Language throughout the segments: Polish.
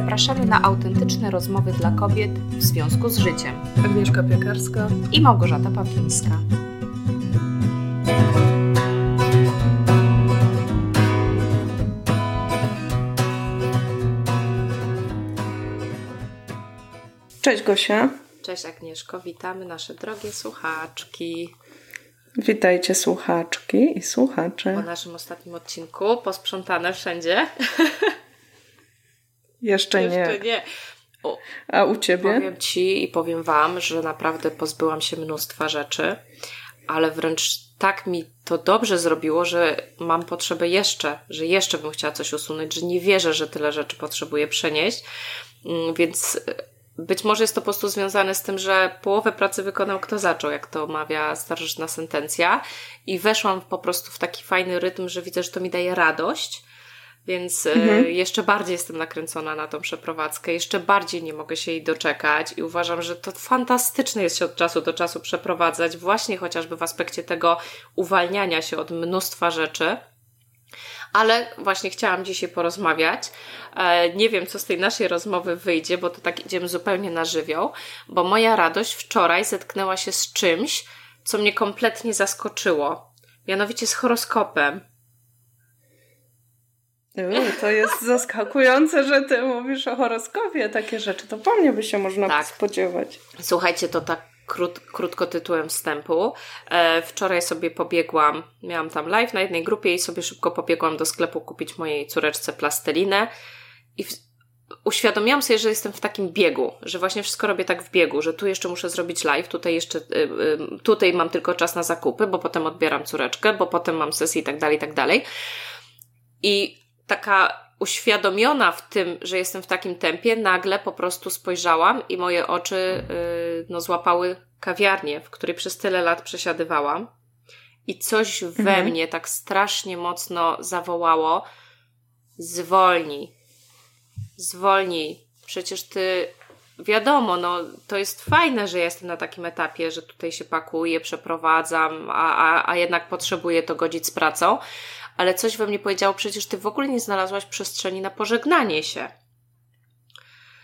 zapraszamy na autentyczne rozmowy dla kobiet w związku z życiem. Agnieszka Piekarska i Małgorzata Pawlińska. Cześć Gosia. Cześć Agnieszko, witamy nasze drogie słuchaczki. Witajcie słuchaczki i słuchacze. Po naszym ostatnim odcinku posprzątane wszędzie. Jeszcze, Jeszcze nie. nie. O, A u ciebie? Powiem ci i powiem wam, że naprawdę pozbyłam się mnóstwa rzeczy, ale wręcz tak mi to dobrze zrobiło, że mam potrzebę jeszcze, że jeszcze bym chciała coś usunąć, że nie wierzę, że tyle rzeczy potrzebuję przenieść. Mm, więc być może jest to po prostu związane z tym, że połowę pracy wykonał kto zaczął, jak to mawia starożytna sentencja. I weszłam po prostu w taki fajny rytm, że widzę, że to mi daje radość. Więc e, mhm. jeszcze bardziej jestem nakręcona na tą przeprowadzkę, jeszcze bardziej nie mogę się jej doczekać i uważam, że to fantastyczne jest się od czasu do czasu przeprowadzać, właśnie chociażby w aspekcie tego uwalniania się od mnóstwa rzeczy ale właśnie chciałam dzisiaj porozmawiać. E, nie wiem, co z tej naszej rozmowy wyjdzie, bo to tak idziemy zupełnie na żywioł, bo moja radość wczoraj zetknęła się z czymś, co mnie kompletnie zaskoczyło. Mianowicie z horoskopem. To jest zaskakujące, że ty mówisz o horoskopie takie rzeczy. To po mnie by się można tak. spodziewać. Słuchajcie, to tak krót, krótko tytułem wstępu. E, wczoraj sobie pobiegłam, miałam tam live na jednej grupie i sobie szybko pobiegłam do sklepu kupić mojej córeczce plastelinę i w, uświadomiłam sobie, że jestem w takim biegu, że właśnie wszystko robię tak w biegu, że tu jeszcze muszę zrobić live, tutaj jeszcze, y, y, tutaj mam tylko czas na zakupy, bo potem odbieram córeczkę, bo potem mam sesję i tak dalej, i tak dalej. I taka uświadomiona w tym, że jestem w takim tempie, nagle po prostu spojrzałam i moje oczy yy, no, złapały kawiarnię, w której przez tyle lat przesiadywałam. I coś we mhm. mnie tak strasznie mocno zawołało: zwolnij, zwolnij. Przecież ty, wiadomo, no to jest fajne, że jestem na takim etapie, że tutaj się pakuję, przeprowadzam, a, a, a jednak potrzebuję to godzić z pracą ale coś we mnie powiedziało, przecież ty w ogóle nie znalazłaś przestrzeni na pożegnanie się.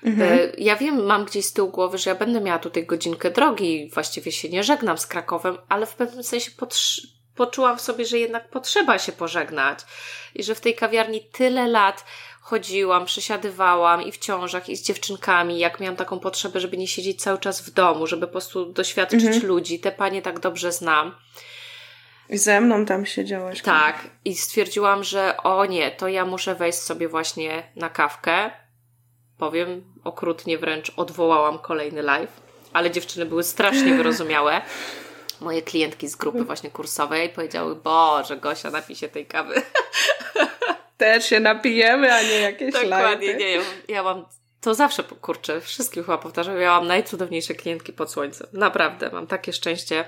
Mhm. E, ja wiem, mam gdzieś z tyłu głowy, że ja będę miała tutaj godzinkę drogi, właściwie się nie żegnam z Krakowem, ale w pewnym sensie poczułam w sobie, że jednak potrzeba się pożegnać i że w tej kawiarni tyle lat chodziłam, przesiadywałam i w ciążach, i z dziewczynkami, jak miałam taką potrzebę, żeby nie siedzieć cały czas w domu, żeby po prostu doświadczyć mhm. ludzi. Te panie tak dobrze znam. I ze mną tam siedziałaś. Tak. I stwierdziłam, że o nie, to ja muszę wejść sobie właśnie na kawkę. Powiem okrutnie wręcz, odwołałam kolejny live, ale dziewczyny były strasznie wyrozumiałe. Moje klientki z grupy właśnie kursowej powiedziały, Boże, Gosia, napij się tej kawy. Też się napijemy, a nie jakieś Dokładnie, nie. Ja mam to zawsze, kurczę, wszystkim chyba powtarzam, ja mam najcudowniejsze klientki pod słońcem. Naprawdę, mam takie szczęście.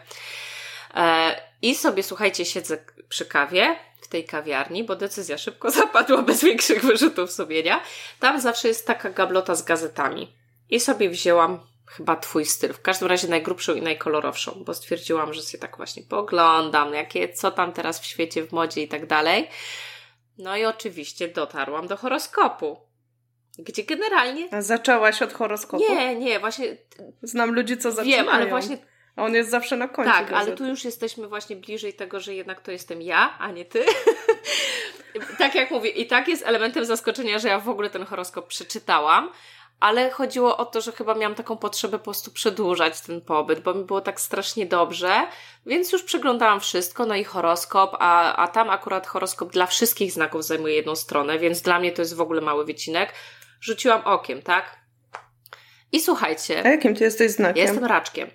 E, I sobie, słuchajcie, siedzę przy kawie w tej kawiarni, bo decyzja szybko zapadła bez większych wyrzutów sumienia. Tam zawsze jest taka gablota z gazetami. I sobie wzięłam chyba twój styl. W każdym razie najgrubszą i najkolorowszą, bo stwierdziłam, że się tak właśnie poglądam, jakie, co tam teraz w świecie, w modzie i tak dalej. No i oczywiście dotarłam do horoskopu. Gdzie generalnie. A zaczęłaś od horoskopu? Nie, nie, właśnie. Znam ludzi, co zaczynają. Wiem, ale właśnie a on jest zawsze na końcu. Tak, gazety. ale tu już jesteśmy właśnie bliżej tego, że jednak to jestem ja, a nie ty. tak jak mówię, i tak jest elementem zaskoczenia, że ja w ogóle ten horoskop przeczytałam. Ale chodziło o to, że chyba miałam taką potrzebę po prostu przedłużać ten pobyt, bo mi było tak strasznie dobrze, więc już przeglądałam wszystko, no i horoskop, a, a tam akurat horoskop dla wszystkich znaków zajmuje jedną stronę, więc dla mnie to jest w ogóle mały wycinek. Rzuciłam okiem, tak? I słuchajcie. A jakim ty jesteś znakiem? Jestem raczkiem.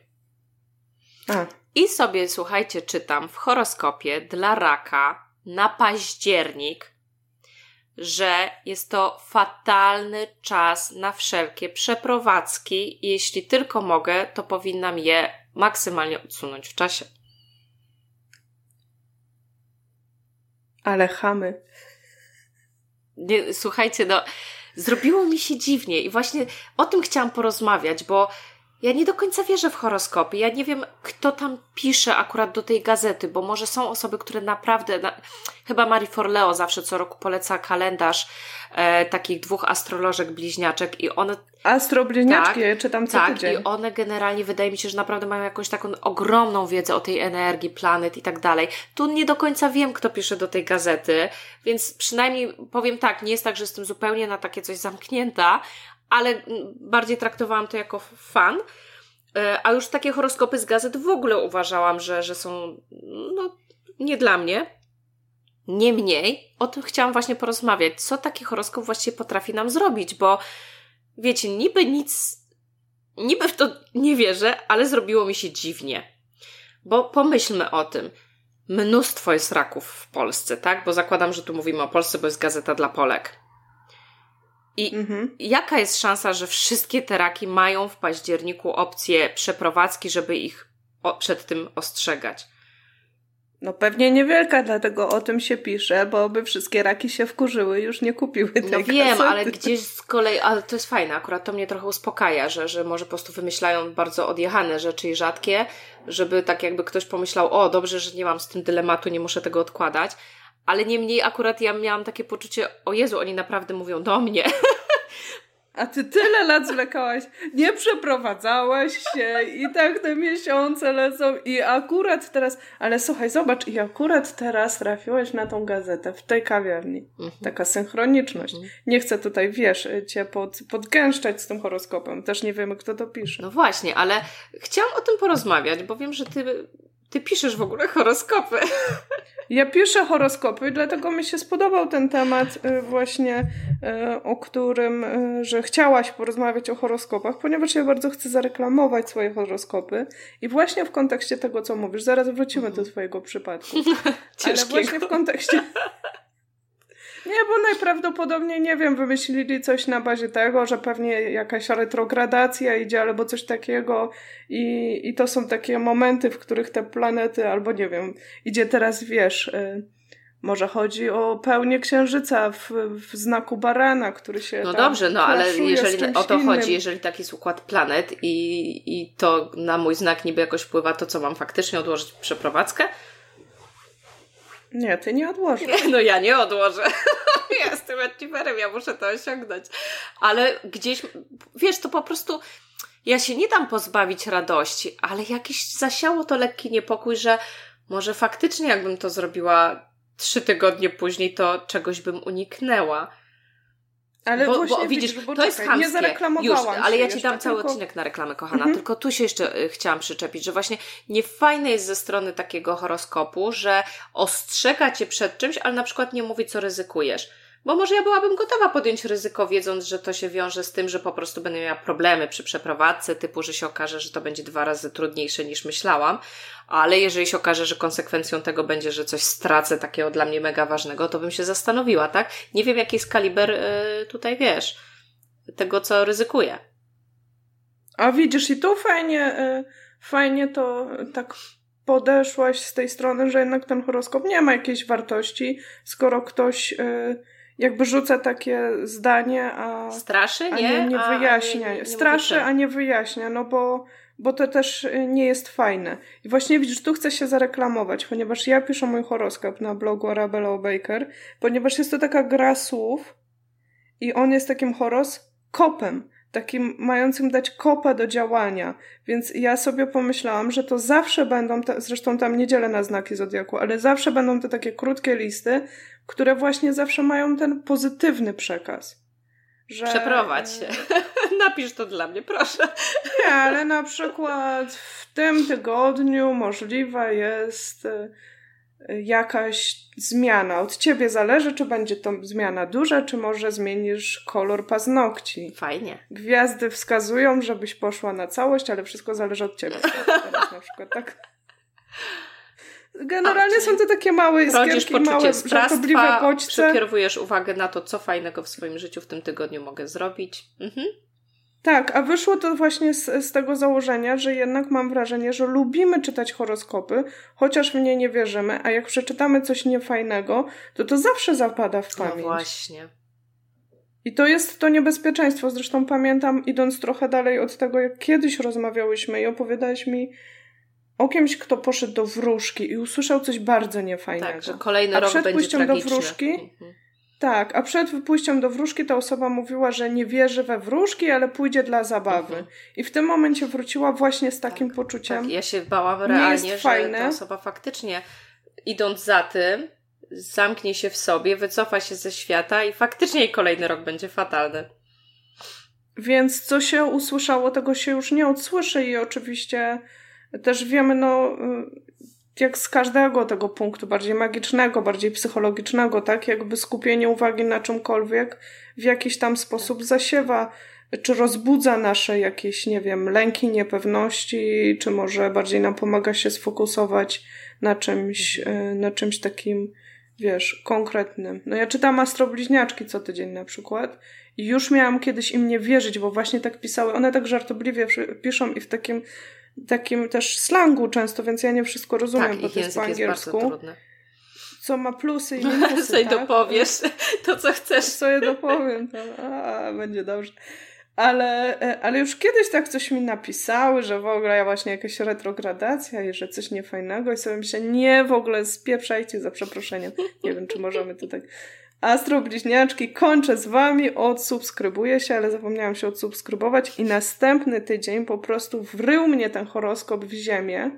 A. I sobie, słuchajcie, czytam w horoskopie dla raka na październik, że jest to fatalny czas na wszelkie przeprowadzki jeśli tylko mogę, to powinnam je maksymalnie odsunąć w czasie. Ale chamy. Nie, słuchajcie, no, zrobiło mi się dziwnie i właśnie o tym chciałam porozmawiać, bo ja nie do końca wierzę w horoskopy. Ja nie wiem, kto tam pisze akurat do tej gazety, bo może są osoby, które naprawdę. Na... Chyba Marie Forleo zawsze co roku poleca kalendarz e, takich dwóch astrolożek bliźniaczek i one. Astrobliźniaczki, tak, czytam co tak, tydzień. i one generalnie wydaje mi się, że naprawdę mają jakąś taką ogromną wiedzę o tej energii, planet i tak dalej. Tu nie do końca wiem, kto pisze do tej gazety, więc przynajmniej powiem tak, nie jest tak, że jestem zupełnie na takie coś zamknięta, ale bardziej traktowałam to jako fan. E, a już takie horoskopy z gazet w ogóle uważałam, że, że są no, nie dla mnie. Niemniej, o tym chciałam właśnie porozmawiać. Co taki horoskop właściwie potrafi nam zrobić? Bo wiecie, niby nic, niby w to nie wierzę, ale zrobiło mi się dziwnie. Bo pomyślmy o tym. Mnóstwo jest raków w Polsce, tak? Bo zakładam, że tu mówimy o Polsce, bo jest gazeta dla Polek. I mhm. jaka jest szansa, że wszystkie te raki mają w październiku opcję przeprowadzki, żeby ich przed tym ostrzegać? No pewnie niewielka, dlatego o tym się pisze, bo by wszystkie raki się wkurzyły już nie kupiły tej No wiem, kasety. ale gdzieś z kolei, ale to jest fajne, akurat to mnie trochę uspokaja, że, że może po prostu wymyślają bardzo odjechane rzeczy i rzadkie, żeby tak jakby ktoś pomyślał, o dobrze, że nie mam z tym dylematu, nie muszę tego odkładać, ale niemniej akurat ja miałam takie poczucie, o Jezu, oni naprawdę mówią do mnie. A ty tyle lat zwlekałaś, nie przeprowadzałaś się i tak te miesiące lecą i akurat teraz, ale słuchaj, zobacz, i akurat teraz trafiłaś na tą gazetę w tej kawiarni. Mhm. Taka synchroniczność. Mhm. Nie chcę tutaj, wiesz, cię pod, podgęszczać z tym horoskopem. Też nie wiemy, kto to pisze. No właśnie, ale chciałam o tym porozmawiać, bo wiem, że ty ty piszesz w ogóle horoskopy. Ja piszę horoskopy, dlatego mi się spodobał ten temat y, właśnie, y, o którym, y, że chciałaś porozmawiać o horoskopach, ponieważ ja bardzo chcę zareklamować swoje horoskopy i właśnie w kontekście tego, co mówisz, zaraz wrócimy do twojego przypadku. Ale właśnie w kontekście nie, bo najprawdopodobniej, nie wiem, wymyślili coś na bazie tego, że pewnie jakaś retrogradacja idzie albo coś takiego i, i to są takie momenty, w których te planety, albo nie wiem, idzie teraz, wiesz... Y może chodzi o pełnię księżyca w, w znaku barana, który się. No dobrze, no ale jeżeli o to chodzi, jeżeli taki jest układ planet i, i to na mój znak niby jakoś wpływa, to co mam faktycznie odłożyć przeprowadzkę? Nie, ty nie odłożysz. No ja nie odłożę. ja jestem achieverem, ja muszę to osiągnąć. Ale gdzieś, wiesz, to po prostu ja się nie dam pozbawić radości, ale jakiś zasiało to lekki niepokój, że może faktycznie jakbym to zrobiła trzy tygodnie później, to czegoś bym uniknęła. Ale bo, właśnie, bo widzisz, bo to jest chamskie. Nie zareklamowałam Już, ale ja ci dam cały tylko... odcinek na reklamę, kochana. Mhm. Tylko tu się jeszcze y, chciałam przyczepić, że właśnie nie fajne jest ze strony takiego horoskopu, że ostrzega cię przed czymś, ale na przykład nie mówi, co ryzykujesz. Bo może ja byłabym gotowa podjąć ryzyko, wiedząc, że to się wiąże z tym, że po prostu będę miała problemy przy przeprowadzce, typu, że się okaże, że to będzie dwa razy trudniejsze niż myślałam. Ale jeżeli się okaże, że konsekwencją tego będzie, że coś stracę takiego dla mnie mega ważnego, to bym się zastanowiła, tak? Nie wiem, jaki jest kaliber yy, tutaj, wiesz, tego, co ryzykuję. A widzisz, i tu fajnie, yy, fajnie to tak podeszłaś z tej strony, że jednak ten horoskop nie ma jakiejś wartości, skoro ktoś. Yy, jakby rzuca takie zdanie, a. Straszy, nie? A nie, nie wyjaśnia. A nie, nie Straszy, a nie wyjaśnia, no bo, bo to też nie jest fajne. I właśnie widzisz, tu chcę się zareklamować, ponieważ ja piszę mój horoskop na blogu Arabella Baker, ponieważ jest to taka gra słów i on jest takim horoskopem takim mającym dać kopę do działania. Więc ja sobie pomyślałam, że to zawsze będą, te, zresztą tam nie dzielę na znaki Zodiaku, ale zawsze będą te takie krótkie listy, które właśnie zawsze mają ten pozytywny przekaz. Że... Przeprowadź się. Napisz to dla mnie, proszę. Nie, ale na przykład w tym tygodniu możliwa jest jakaś zmiana. Od ciebie zależy, czy będzie to zmiana duża, czy może zmienisz kolor paznokci. Fajnie. Gwiazdy wskazują, żebyś poszła na całość, ale wszystko zależy od ciebie. Teraz na przykład tak. Generalnie są to takie małe iskierki, małe żartobliwe bodźce. Przekierowujesz uwagę na to, co fajnego w swoim życiu w tym tygodniu mogę zrobić. Mhm. Tak, a wyszło to właśnie z, z tego założenia, że jednak mam wrażenie, że lubimy czytać horoskopy, chociaż w nie nie wierzymy, a jak przeczytamy coś niefajnego, to to zawsze zapada w no pamięć. No właśnie. I to jest to niebezpieczeństwo. Zresztą pamiętam, idąc trochę dalej od tego, jak kiedyś rozmawiałyśmy i opowiadałeś mi o kimś, kto poszedł do wróżki i usłyszał coś bardzo niefajnego. Tak, że kolejny a rok przed będzie pójściem tragiczny. do wróżki, mhm. Tak, a przed pójściem do wróżki ta osoba mówiła, że nie wierzy we wróżki, ale pójdzie dla zabawy. Mhm. I w tym momencie wróciła właśnie z takim tak, poczuciem. Tak, ja się bałam realnie, że fajne. ta osoba faktycznie idąc za tym, zamknie się w sobie, wycofa się ze świata i faktycznie jej kolejny rok będzie fatalny. Więc co się usłyszało, tego się już nie odsłyszy i oczywiście też wiemy, no, jak z każdego tego punktu, bardziej magicznego, bardziej psychologicznego, tak, jakby skupienie uwagi na czymkolwiek w jakiś tam sposób zasiewa, czy rozbudza nasze jakieś, nie wiem, lęki, niepewności, czy może bardziej nam pomaga się sfokusować na czymś, e, na czymś takim, wiesz, konkretnym. No ja czytam Astrobliźniaczki co tydzień na przykład i już miałam kiedyś im nie wierzyć, bo właśnie tak pisały. One tak żartobliwie piszą i w takim, takim też slangu często, więc ja nie wszystko rozumiem, tak, bo to jest po angielsku. Jest co ma plusy i minusy. Sobie tak? dopowiesz to, co chcesz. Sobie dopowiem. To, a, będzie dobrze. Ale, e, ale już kiedyś tak coś mi napisały, że w ogóle ja właśnie jakaś retrogradacja i że coś niefajnego i sobie myślę, nie, w ogóle spieprzajcie za przeproszeniem. Nie wiem, czy możemy to tak... Astro Bliźniaczki, kończę z wami, odsubskrybuję się, ale zapomniałam się odsubskrybować i następny tydzień po prostu wrył mnie ten horoskop w ziemię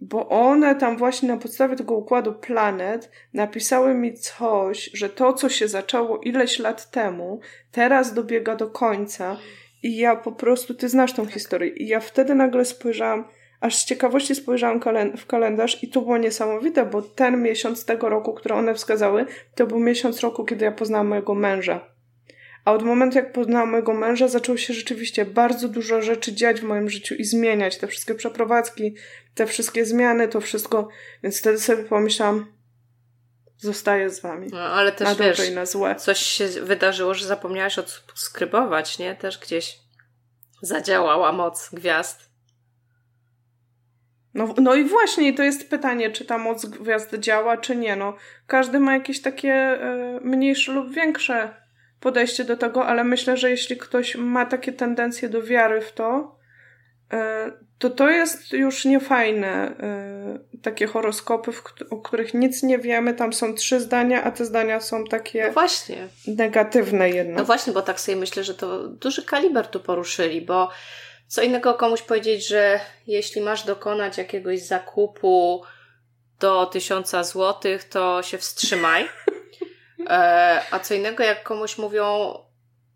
bo one tam właśnie na podstawie tego układu planet napisały mi coś, że to, co się zaczęło ileś lat temu, teraz dobiega do końca. I ja po prostu, ty znasz tą historię. I ja wtedy nagle spojrzałam, aż z ciekawości spojrzałam w kalendarz i to było niesamowite, bo ten miesiąc tego roku, który one wskazały, to był miesiąc roku, kiedy ja poznałam mojego męża. A od momentu, jak poznałam mojego męża, zaczęło się rzeczywiście bardzo dużo rzeczy dziać w moim życiu i zmieniać. Te wszystkie przeprowadzki, te wszystkie zmiany, to wszystko. Więc wtedy sobie pomyślałam, zostaję z wami. No, ale też na wiesz, i na złe. coś się wydarzyło, że zapomniałaś odskrybować, nie? Też gdzieś zadziałała moc gwiazd. No, no i właśnie, to jest pytanie, czy ta moc gwiazd działa, czy nie. No, każdy ma jakieś takie y, mniejsze lub większe podejście do tego, ale myślę, że jeśli ktoś ma takie tendencje do wiary w to, e, to to jest już niefajne. E, takie horoskopy, o których nic nie wiemy, tam są trzy zdania, a te zdania są takie no właśnie. negatywne jednak. No właśnie, bo tak sobie myślę, że to duży kaliber tu poruszyli, bo co innego komuś powiedzieć, że jeśli masz dokonać jakiegoś zakupu do tysiąca złotych, to się wstrzymaj. E, a co innego, jak komuś mówią,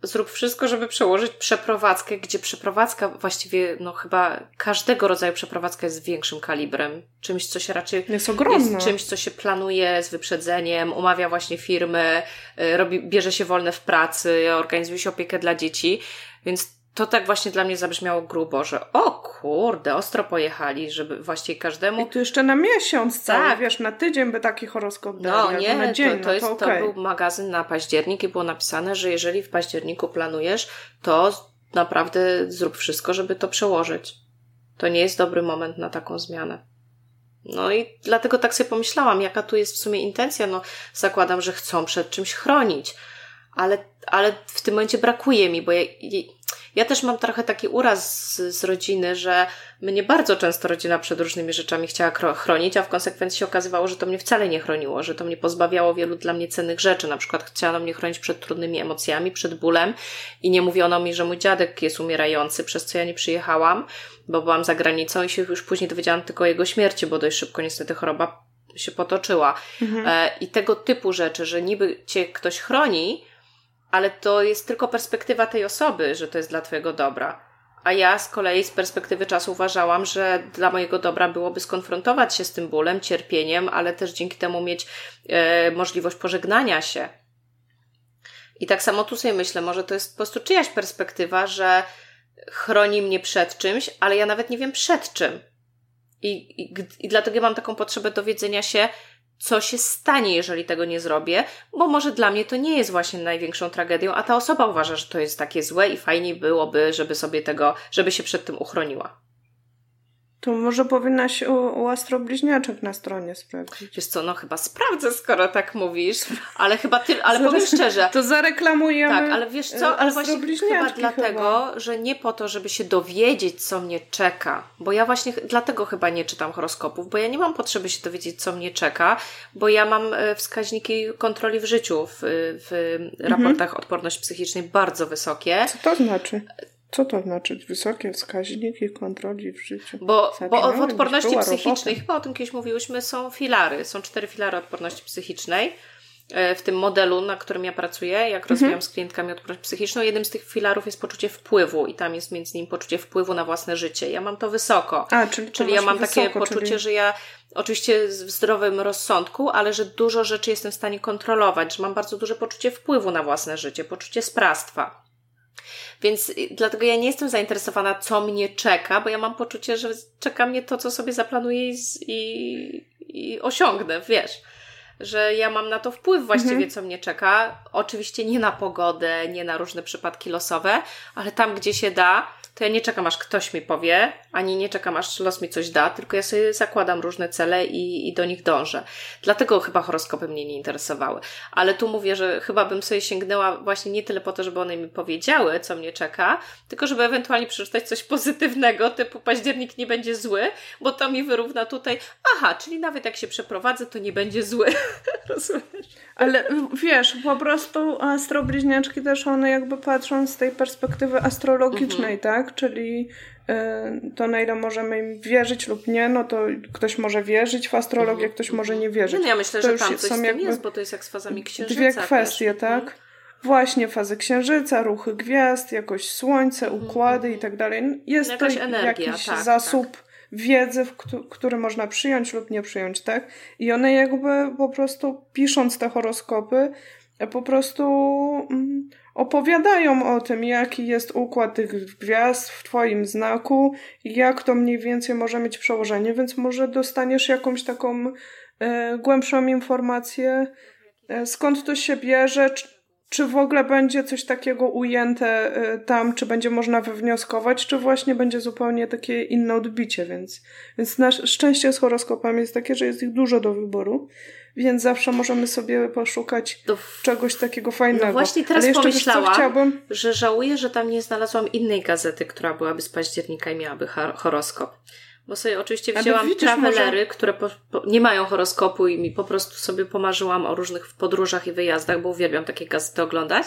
zrób wszystko, żeby przełożyć przeprowadzkę, gdzie przeprowadzka właściwie, no chyba każdego rodzaju przeprowadzka jest większym kalibrem. Czymś, co się raczej jest, ogromne. jest czymś, co się planuje z wyprzedzeniem, umawia właśnie firmy, e, robi, bierze się wolne w pracy, organizuje się opiekę dla dzieci, więc to tak właśnie dla mnie zabrzmiało grubo, że o kurde, ostro pojechali, żeby właściwie każdemu... I tu jeszcze na miesiąc cały, tak. wiesz, na tydzień by taki horoskop dali, No nie, na dzień, to, to, no jest, to, okay. to był magazyn na październik i było napisane, że jeżeli w październiku planujesz, to naprawdę zrób wszystko, żeby to przełożyć. To nie jest dobry moment na taką zmianę. No i dlatego tak sobie pomyślałam, jaka tu jest w sumie intencja. No, zakładam, że chcą przed czymś chronić, ale, ale w tym momencie brakuje mi, bo ja, ja też mam trochę taki uraz z, z rodziny, że mnie bardzo często rodzina przed różnymi rzeczami chciała chronić, a w konsekwencji się okazywało, że to mnie wcale nie chroniło, że to mnie pozbawiało wielu dla mnie cennych rzeczy. Na przykład chciano mnie chronić przed trudnymi emocjami, przed bólem i nie mówiono mi, że mój dziadek jest umierający, przez co ja nie przyjechałam, bo byłam za granicą i się już później dowiedziałam tylko o jego śmierci, bo dość szybko niestety choroba się potoczyła. Mhm. E, I tego typu rzeczy, że niby cię ktoś chroni, ale to jest tylko perspektywa tej osoby, że to jest dla Twojego dobra. A ja z kolei z perspektywy czasu uważałam, że dla mojego dobra byłoby skonfrontować się z tym bólem, cierpieniem, ale też dzięki temu mieć e, możliwość pożegnania się. I tak samo tu sobie myślę, może to jest po prostu czyjaś perspektywa, że chroni mnie przed czymś, ale ja nawet nie wiem przed czym. I, i, i dlatego mam taką potrzebę dowiedzenia się, co się stanie, jeżeli tego nie zrobię, bo może dla mnie to nie jest właśnie największą tragedią, a ta osoba uważa, że to jest takie złe i fajniej byłoby, żeby sobie tego, żeby się przed tym uchroniła. To może powinnaś u, u astrobliźniaczek na stronie sprawdzić. Wiesz co, no chyba sprawdzę, skoro tak mówisz, ale chyba ty, ale powiem szczerze. To zareklamujemy Tak, ale wiesz co, ale właśnie chyba dlatego, chyba. że nie po to, żeby się dowiedzieć, co mnie czeka, bo ja właśnie dlatego chyba nie czytam horoskopów, bo ja nie mam potrzeby się dowiedzieć, co mnie czeka, bo ja mam e, wskaźniki kontroli w życiu w, w raportach mhm. odporności psychicznej bardzo wysokie. Co to znaczy? Co to znaczy wysokie wskaźniki kontroli w życiu? Bo, bo w odporności psychicznej, chyba o tym kiedyś mówiłyśmy, są filary. Są cztery filary odporności psychicznej. E, w tym modelu, na którym ja pracuję, jak mhm. rozwijam z klientkami odporność psychiczną, jednym z tych filarów jest poczucie wpływu i tam jest między innymi poczucie wpływu na własne życie. Ja mam to wysoko. A, czyli, czyli ja mam wysoko, takie poczucie, czyli... że ja oczywiście w zdrowym rozsądku, ale że dużo rzeczy jestem w stanie kontrolować, że mam bardzo duże poczucie wpływu na własne życie, poczucie sprawstwa. Więc dlatego ja nie jestem zainteresowana, co mnie czeka, bo ja mam poczucie, że czeka mnie to, co sobie zaplanuję i, i, i osiągnę, wiesz że ja mam na to wpływ właściwie, mhm. co mnie czeka. Oczywiście nie na pogodę, nie na różne przypadki losowe, ale tam, gdzie się da, to ja nie czekam, aż ktoś mi powie, ani nie czekam, aż los mi coś da, tylko ja sobie zakładam różne cele i, i do nich dążę. Dlatego chyba horoskopy mnie nie interesowały. Ale tu mówię, że chyba bym sobie sięgnęła właśnie nie tyle po to, żeby one mi powiedziały, co mnie czeka, tylko żeby ewentualnie przeczytać coś pozytywnego, typu październik nie będzie zły, bo to mi wyrówna tutaj, aha, czyli nawet jak się przeprowadzę, to nie będzie zły. Rozumiesz? Ale wiesz, po prostu astrobliźniaczki też one jakby patrzą z tej perspektywy astrologicznej, mhm. tak? Czyli y, to na ile możemy im wierzyć lub nie, no to ktoś może wierzyć w astrologię, mhm. ktoś może nie wierzyć. No ja myślę, to że tam coś są jakby jest, bo to jest jak z fazami księżyca. Dwie kwestie, tak? Mhm. Właśnie fazy księżyca, ruchy gwiazd, jakoś słońce, mhm. układy i tak dalej. Jest Jakaś to energia, jakiś tak, zasób tak wiedzy, który można przyjąć lub nie przyjąć, tak? I one jakby po prostu pisząc te horoskopy, po prostu mm, opowiadają o tym, jaki jest układ tych gwiazd w Twoim znaku jak to mniej więcej może mieć przełożenie, więc może dostaniesz jakąś taką e, głębszą informację, e, skąd to się bierze, czy w ogóle będzie coś takiego ujęte y, tam, czy będzie można wywnioskować, czy właśnie będzie zupełnie takie inne odbicie, więc, więc nasze szczęście z horoskopami jest takie, że jest ich dużo do wyboru, więc zawsze możemy sobie poszukać do... czegoś takiego fajnego. No właśnie teraz pomyślałam, chciałbym... że żałuję, że tam nie znalazłam innej gazety, która byłaby z października i miałaby horoskop. Bo sobie oczywiście wzięłam widzisz, travelery, może... które po, po, nie mają horoskopu i mi po prostu sobie pomarzyłam o różnych podróżach i wyjazdach, bo uwielbiam takie gazety oglądać.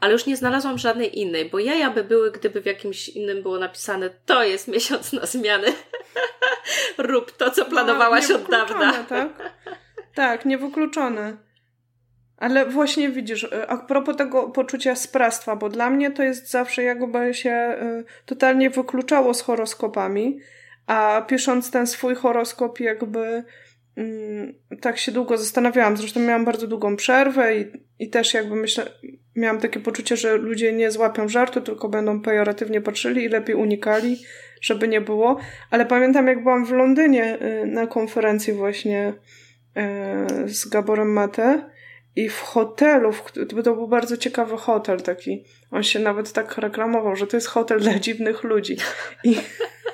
Ale już nie znalazłam żadnej innej, bo jaja by były, gdyby w jakimś innym było napisane to jest miesiąc na zmiany. Rób to, co no, planowałaś no, od dawna. tak? Tak, niewykluczone. Ale właśnie widzisz, a propos tego poczucia sprawstwa, bo dla mnie to jest zawsze jakby się y, totalnie wykluczało z horoskopami, a pisząc ten swój horoskop, jakby mm, tak się długo zastanawiałam. Zresztą miałam bardzo długą przerwę i, i też jakby myślę, miałam takie poczucie, że ludzie nie złapią żartu, tylko będą pejoratywnie patrzyli i lepiej unikali, żeby nie było. Ale pamiętam, jak byłam w Londynie y, na konferencji właśnie y, z Gaborem Mate i w hotelu, to był bardzo ciekawy hotel taki. On się nawet tak reklamował, że to jest hotel dla dziwnych ludzi. I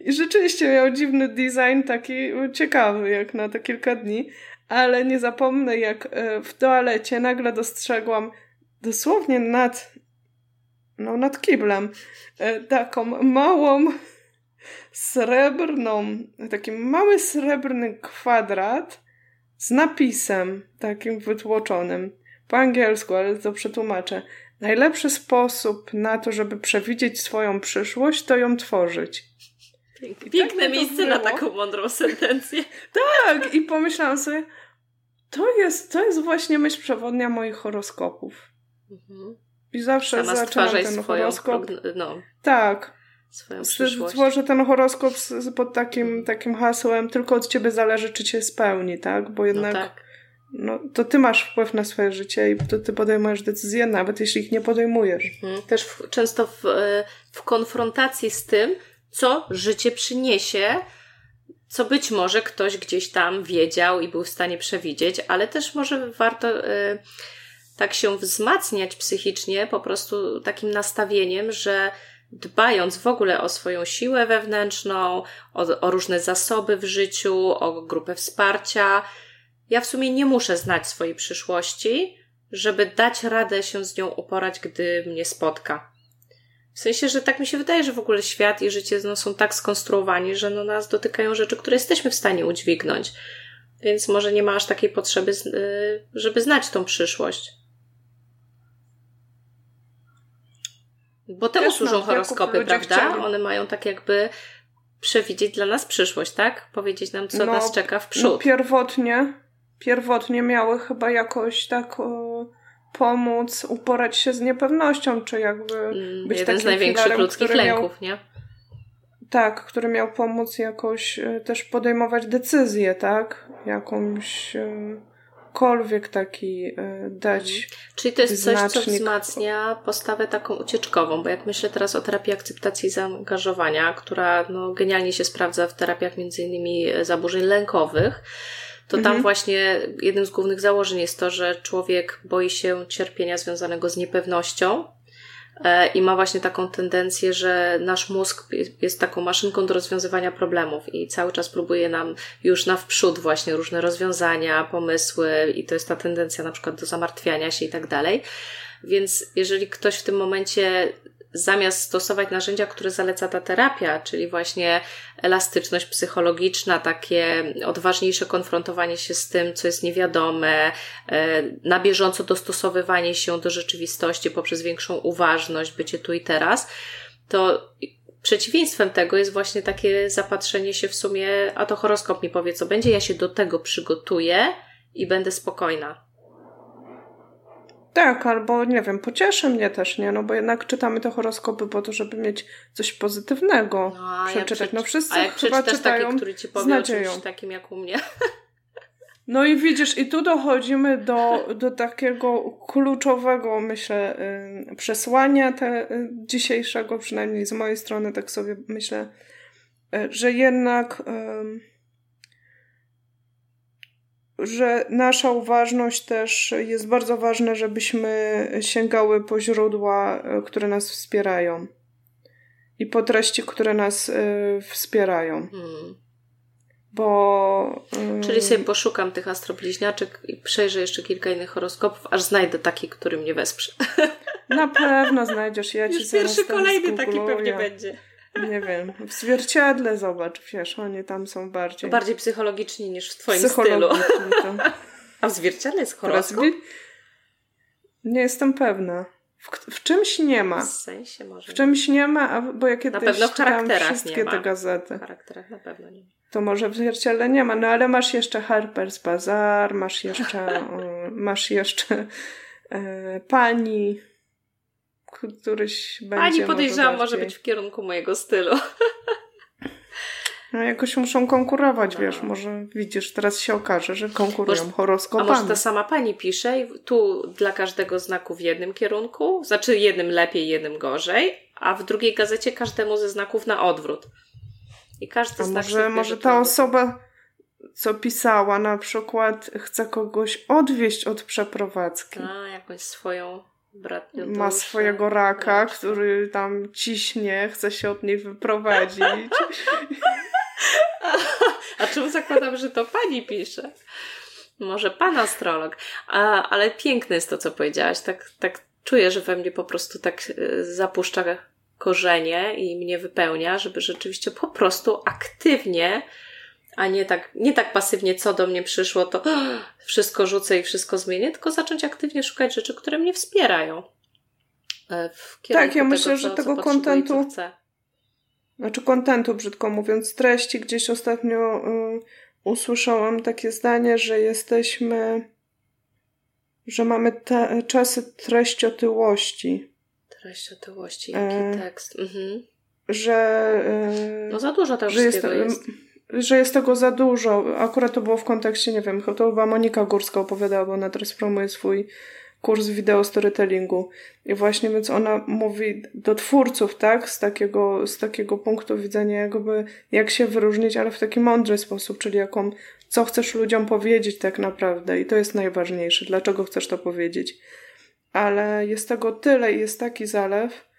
i rzeczywiście miał dziwny design, taki ciekawy, jak na te kilka dni, ale nie zapomnę, jak e, w toalecie nagle dostrzegłam dosłownie nad, no nad kiblem, e, taką małą srebrną, taki mały srebrny kwadrat z napisem takim wytłoczonym po angielsku, ale to przetłumaczę. Najlepszy sposób na to, żeby przewidzieć swoją przyszłość, to ją tworzyć. Piękne, Piękne tak miejsce na taką mądrą sentencję. Tak, i pomyślałam sobie, to jest, to jest właśnie myśl przewodnia moich horoskopów. Mhm. I zawsze Sama zaczynam ten horoskop. No, tak. Swoją przyszłość. Złożę ten horoskop pod takim, takim hasłem, tylko od ciebie zależy, czy cię spełni, tak? Bo no jednak no, tak. No to ty masz wpływ na swoje życie i to ty podejmujesz decyzje, nawet jeśli ich nie podejmujesz. Mhm. Też w, często w, e, w konfrontacji z tym, co życie przyniesie, co być może ktoś gdzieś tam wiedział i był w stanie przewidzieć, ale też może warto y, tak się wzmacniać psychicznie, po prostu takim nastawieniem, że dbając w ogóle o swoją siłę wewnętrzną, o, o różne zasoby w życiu, o grupę wsparcia. Ja w sumie nie muszę znać swojej przyszłości, żeby dać radę się z nią uporać, gdy mnie spotka. W sensie, że tak mi się wydaje, że w ogóle świat i życie no, są tak skonstruowani, że no, nas dotykają rzeczy, które jesteśmy w stanie udźwignąć. Więc może nie ma aż takiej potrzeby, y, żeby znać tą przyszłość. Bo temu Też służą horoskopy, prawda? Chcieli. One mają tak jakby przewidzieć dla nas przyszłość, tak? Powiedzieć nam, co no, nas czeka w przód. No pierwotnie, pierwotnie miały chyba jakoś tak o, pomóc uporać się z niepewnością, czy jakby mm, być Jeden z największych filarem, ludzkich lęków, miał, nie? Tak, który miał pomóc jakoś e, też podejmować decyzje, tak? Jakąś jakikolwiek taki e, dać. Mhm. Czyli to jest znacznik. coś, co wzmacnia postawę taką ucieczkową, bo jak myślę teraz o terapii akceptacji i zaangażowania, która no, genialnie się sprawdza w terapiach między innymi zaburzeń lękowych, to tam mhm. właśnie jednym z głównych założeń jest to, że człowiek boi się cierpienia związanego z niepewnością E, i ma właśnie taką tendencję, że nasz mózg jest taką maszynką do rozwiązywania problemów i cały czas próbuje nam już na wprzód właśnie różne rozwiązania, pomysły i to jest ta tendencja na przykład do zamartwiania się i tak dalej. Więc jeżeli ktoś w tym momencie zamiast stosować narzędzia, które zaleca ta terapia, czyli właśnie elastyczność psychologiczna, takie odważniejsze konfrontowanie się z tym, co jest niewiadome, e, na bieżąco dostosowywanie się do rzeczywistości poprzez większą uważność, bycie tu i teraz, to przeciwieństwem tego jest właśnie takie zapatrzenie się w sumie, a to horoskop mi powie, co będzie, ja się do tego przygotuję i będę spokojna. Tak, albo nie wiem, pocieszy mnie też, nie? No bo jednak czytamy te horoskopy po to, żeby mieć coś pozytywnego no, przeczytać. No wszyscy a jak chyba czytają taki, który ci powie o takim jak u mnie. No i widzisz, i tu dochodzimy do, do takiego kluczowego, myślę, przesłania te, y, dzisiejszego, przynajmniej z mojej strony, tak sobie myślę, y, że jednak że nasza uważność też jest bardzo ważna, żebyśmy sięgały po źródła, e, które nas wspierają i po treści, które nas y, wspierają. Hmm. Bo. Y... Czyli sobie poszukam tych astrobliźniaczek i przejrzę jeszcze kilka innych horoskopów, aż znajdę taki, który mnie wesprze. Na pewno znajdziesz. Ja Już pierwszy kolejny taki pewnie będzie. Nie wiem, w zwierciadle zobacz, wiesz, oni tam są bardziej... Bardziej psychologiczni niż w twoim stylu. To... A w zwierciadle jest horoskop? Nie jestem pewna. W, w, czymś nie ma. W sensie może. W czymś nie ma, bo ja kiedyś na pewno w charakterach wszystkie nie ma. te gazety. W charakterach na pewno nie ma. To może w zwierciadle nie ma, no ale masz jeszcze Harper's Bazaar, masz jeszcze, masz jeszcze e, Pani któryś będzie. Pani podejrzewam, może, może być w kierunku mojego stylu. No jakoś muszą konkurować, no. wiesz, może widzisz, teraz się okaże, że konkurują może, horoskopami. A może ta sama pani pisze i tu dla każdego znaku w jednym kierunku, znaczy jednym lepiej, jednym gorzej, a w drugiej gazecie każdemu ze znaków na odwrót. I każdy a znak może, może ta osoba, co pisała, na przykład chce kogoś odwieźć od przeprowadzki. A, jakąś swoją Ma swojego raka, który tam ciśnie, chce się od niej wyprowadzić. A czemu zakładam, że to pani pisze? Może pan astrolog. A, ale piękne jest to, co powiedziałaś. Tak, tak czuję, że we mnie po prostu tak e, zapuszcza korzenie i mnie wypełnia, żeby rzeczywiście po prostu aktywnie a nie tak, nie tak pasywnie, co do mnie przyszło, to wszystko rzucę i wszystko zmienię, tylko zacząć aktywnie szukać rzeczy, które mnie wspierają. E, tak, ja myślę, że tego kontentu. Znaczy kontentu, brzydko mówiąc, treści gdzieś ostatnio y, usłyszałam takie zdanie, że jesteśmy, że mamy te, czasy treściotyłości. Treściotyłości, jaki e, tekst? Mhm. Że. Y, no za dużo też jest. jest że jest tego za dużo. Akurat to było w kontekście, nie wiem, to chyba Monika Górska opowiadała, bo ona teraz promuje swój kurs wideo storytellingu. I właśnie więc ona mówi do twórców, tak, z takiego, z takiego punktu widzenia, jakby jak się wyróżnić, ale w taki mądry sposób, czyli jaką, co chcesz ludziom powiedzieć tak naprawdę. I to jest najważniejsze. Dlaczego chcesz to powiedzieć? Ale jest tego tyle i jest taki zalew,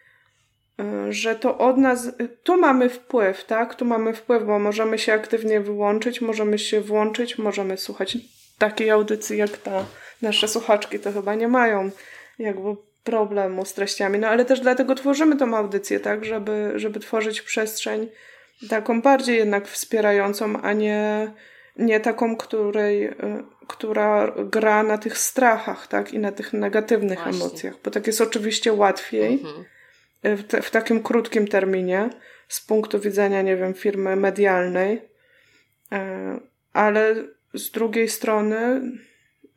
że to od nas, tu mamy wpływ, tak? Tu mamy wpływ, bo możemy się aktywnie wyłączyć, możemy się włączyć, możemy słuchać takiej audycji jak ta. Nasze słuchaczki to chyba nie mają jakby problemu z treściami, no ale też dlatego tworzymy tą audycję, tak? Żeby, żeby tworzyć przestrzeń taką bardziej jednak wspierającą, a nie, nie taką, której, y, która gra na tych strachach, tak? I na tych negatywnych Właśnie. emocjach, bo tak jest oczywiście łatwiej mhm. W, te, w takim krótkim terminie z punktu widzenia, nie wiem, firmy medialnej, e, ale z drugiej strony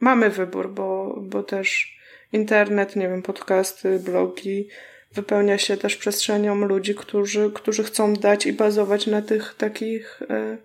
mamy wybór, bo, bo też internet, nie wiem, podcasty, blogi wypełnia się też przestrzenią ludzi, którzy, którzy chcą dać i bazować na tych takich e,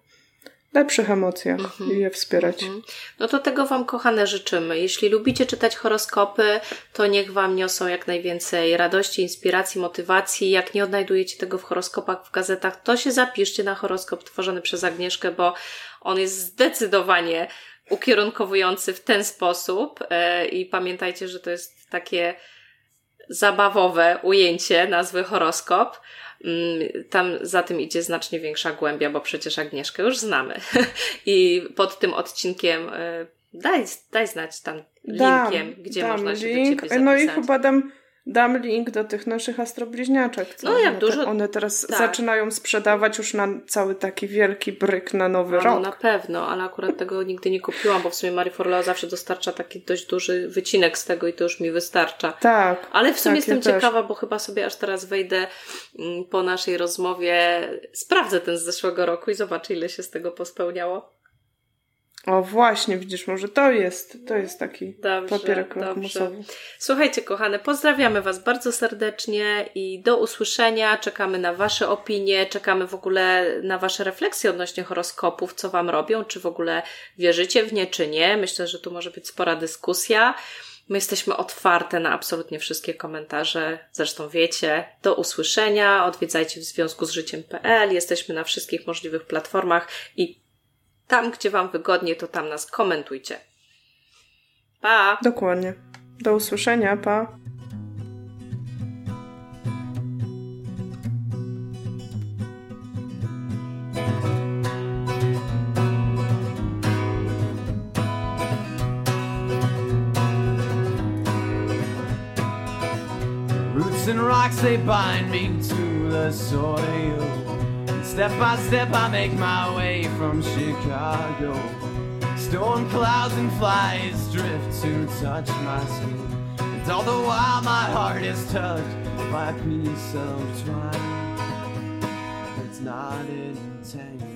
lepszych emocjach mm-hmm. i je wspierać. Mm-hmm. No to tego Wam, kochane, życzymy. Jeśli lubicie czytać horoskopy, to niech Wam niosą jak najwięcej radości, inspiracji, motywacji. Jak nie odnajdujecie tego w horoskopach, w gazetach, to się zapiszcie na horoskop tworzony przez Agnieszkę, bo on jest zdecydowanie ukierunkowujący w ten sposób. E, I pamiętajcie, że to jest takie zabawowe ujęcie nazwy horoskop. Mm, tam za tym idzie znacznie większa głębia, bo przecież Agnieszkę już znamy. I pod tym odcinkiem e, daj, daj znać tam linkiem, dam, gdzie dam można się link. do Ciebie zapisać. No i chyba dam dam link do tych naszych astrobliźniaczek. Co? No jak one, dużo. One teraz tak. zaczynają sprzedawać już na cały taki wielki bryk na nowy no, rok. No na pewno, ale akurat tego nigdy nie kupiłam, bo w sumie Marie Forleo zawsze dostarcza taki dość duży wycinek z tego i to już mi wystarcza. Tak. Ale w sumie tak, jestem ja ciekawa, bo chyba sobie aż teraz wejdę mm, po naszej rozmowie, sprawdzę ten z zeszłego roku i zobaczę ile się z tego pospełniało. O właśnie, widzisz, może to jest, to jest taki dobrze, papierek lakmusowy. Słuchajcie, kochane, pozdrawiamy Was bardzo serdecznie i do usłyszenia. Czekamy na Wasze opinie, czekamy w ogóle na Wasze refleksje odnośnie horoskopów, co Wam robią, czy w ogóle wierzycie w nie, czy nie. Myślę, że tu może być spora dyskusja. My jesteśmy otwarte na absolutnie wszystkie komentarze. Zresztą wiecie, do usłyszenia. Odwiedzajcie w związku z życiem.pl. Jesteśmy na wszystkich możliwych platformach i tam, gdzie Wam wygodnie, to tam nas komentujcie. Pa! Dokładnie. Do usłyszenia, pa! Rocks they bind me to the soil Step by step, I make my way from Chicago. Storm clouds and flies drift to touch my skin. And all the while, my heart is touched by a piece of twine. It's not entangled.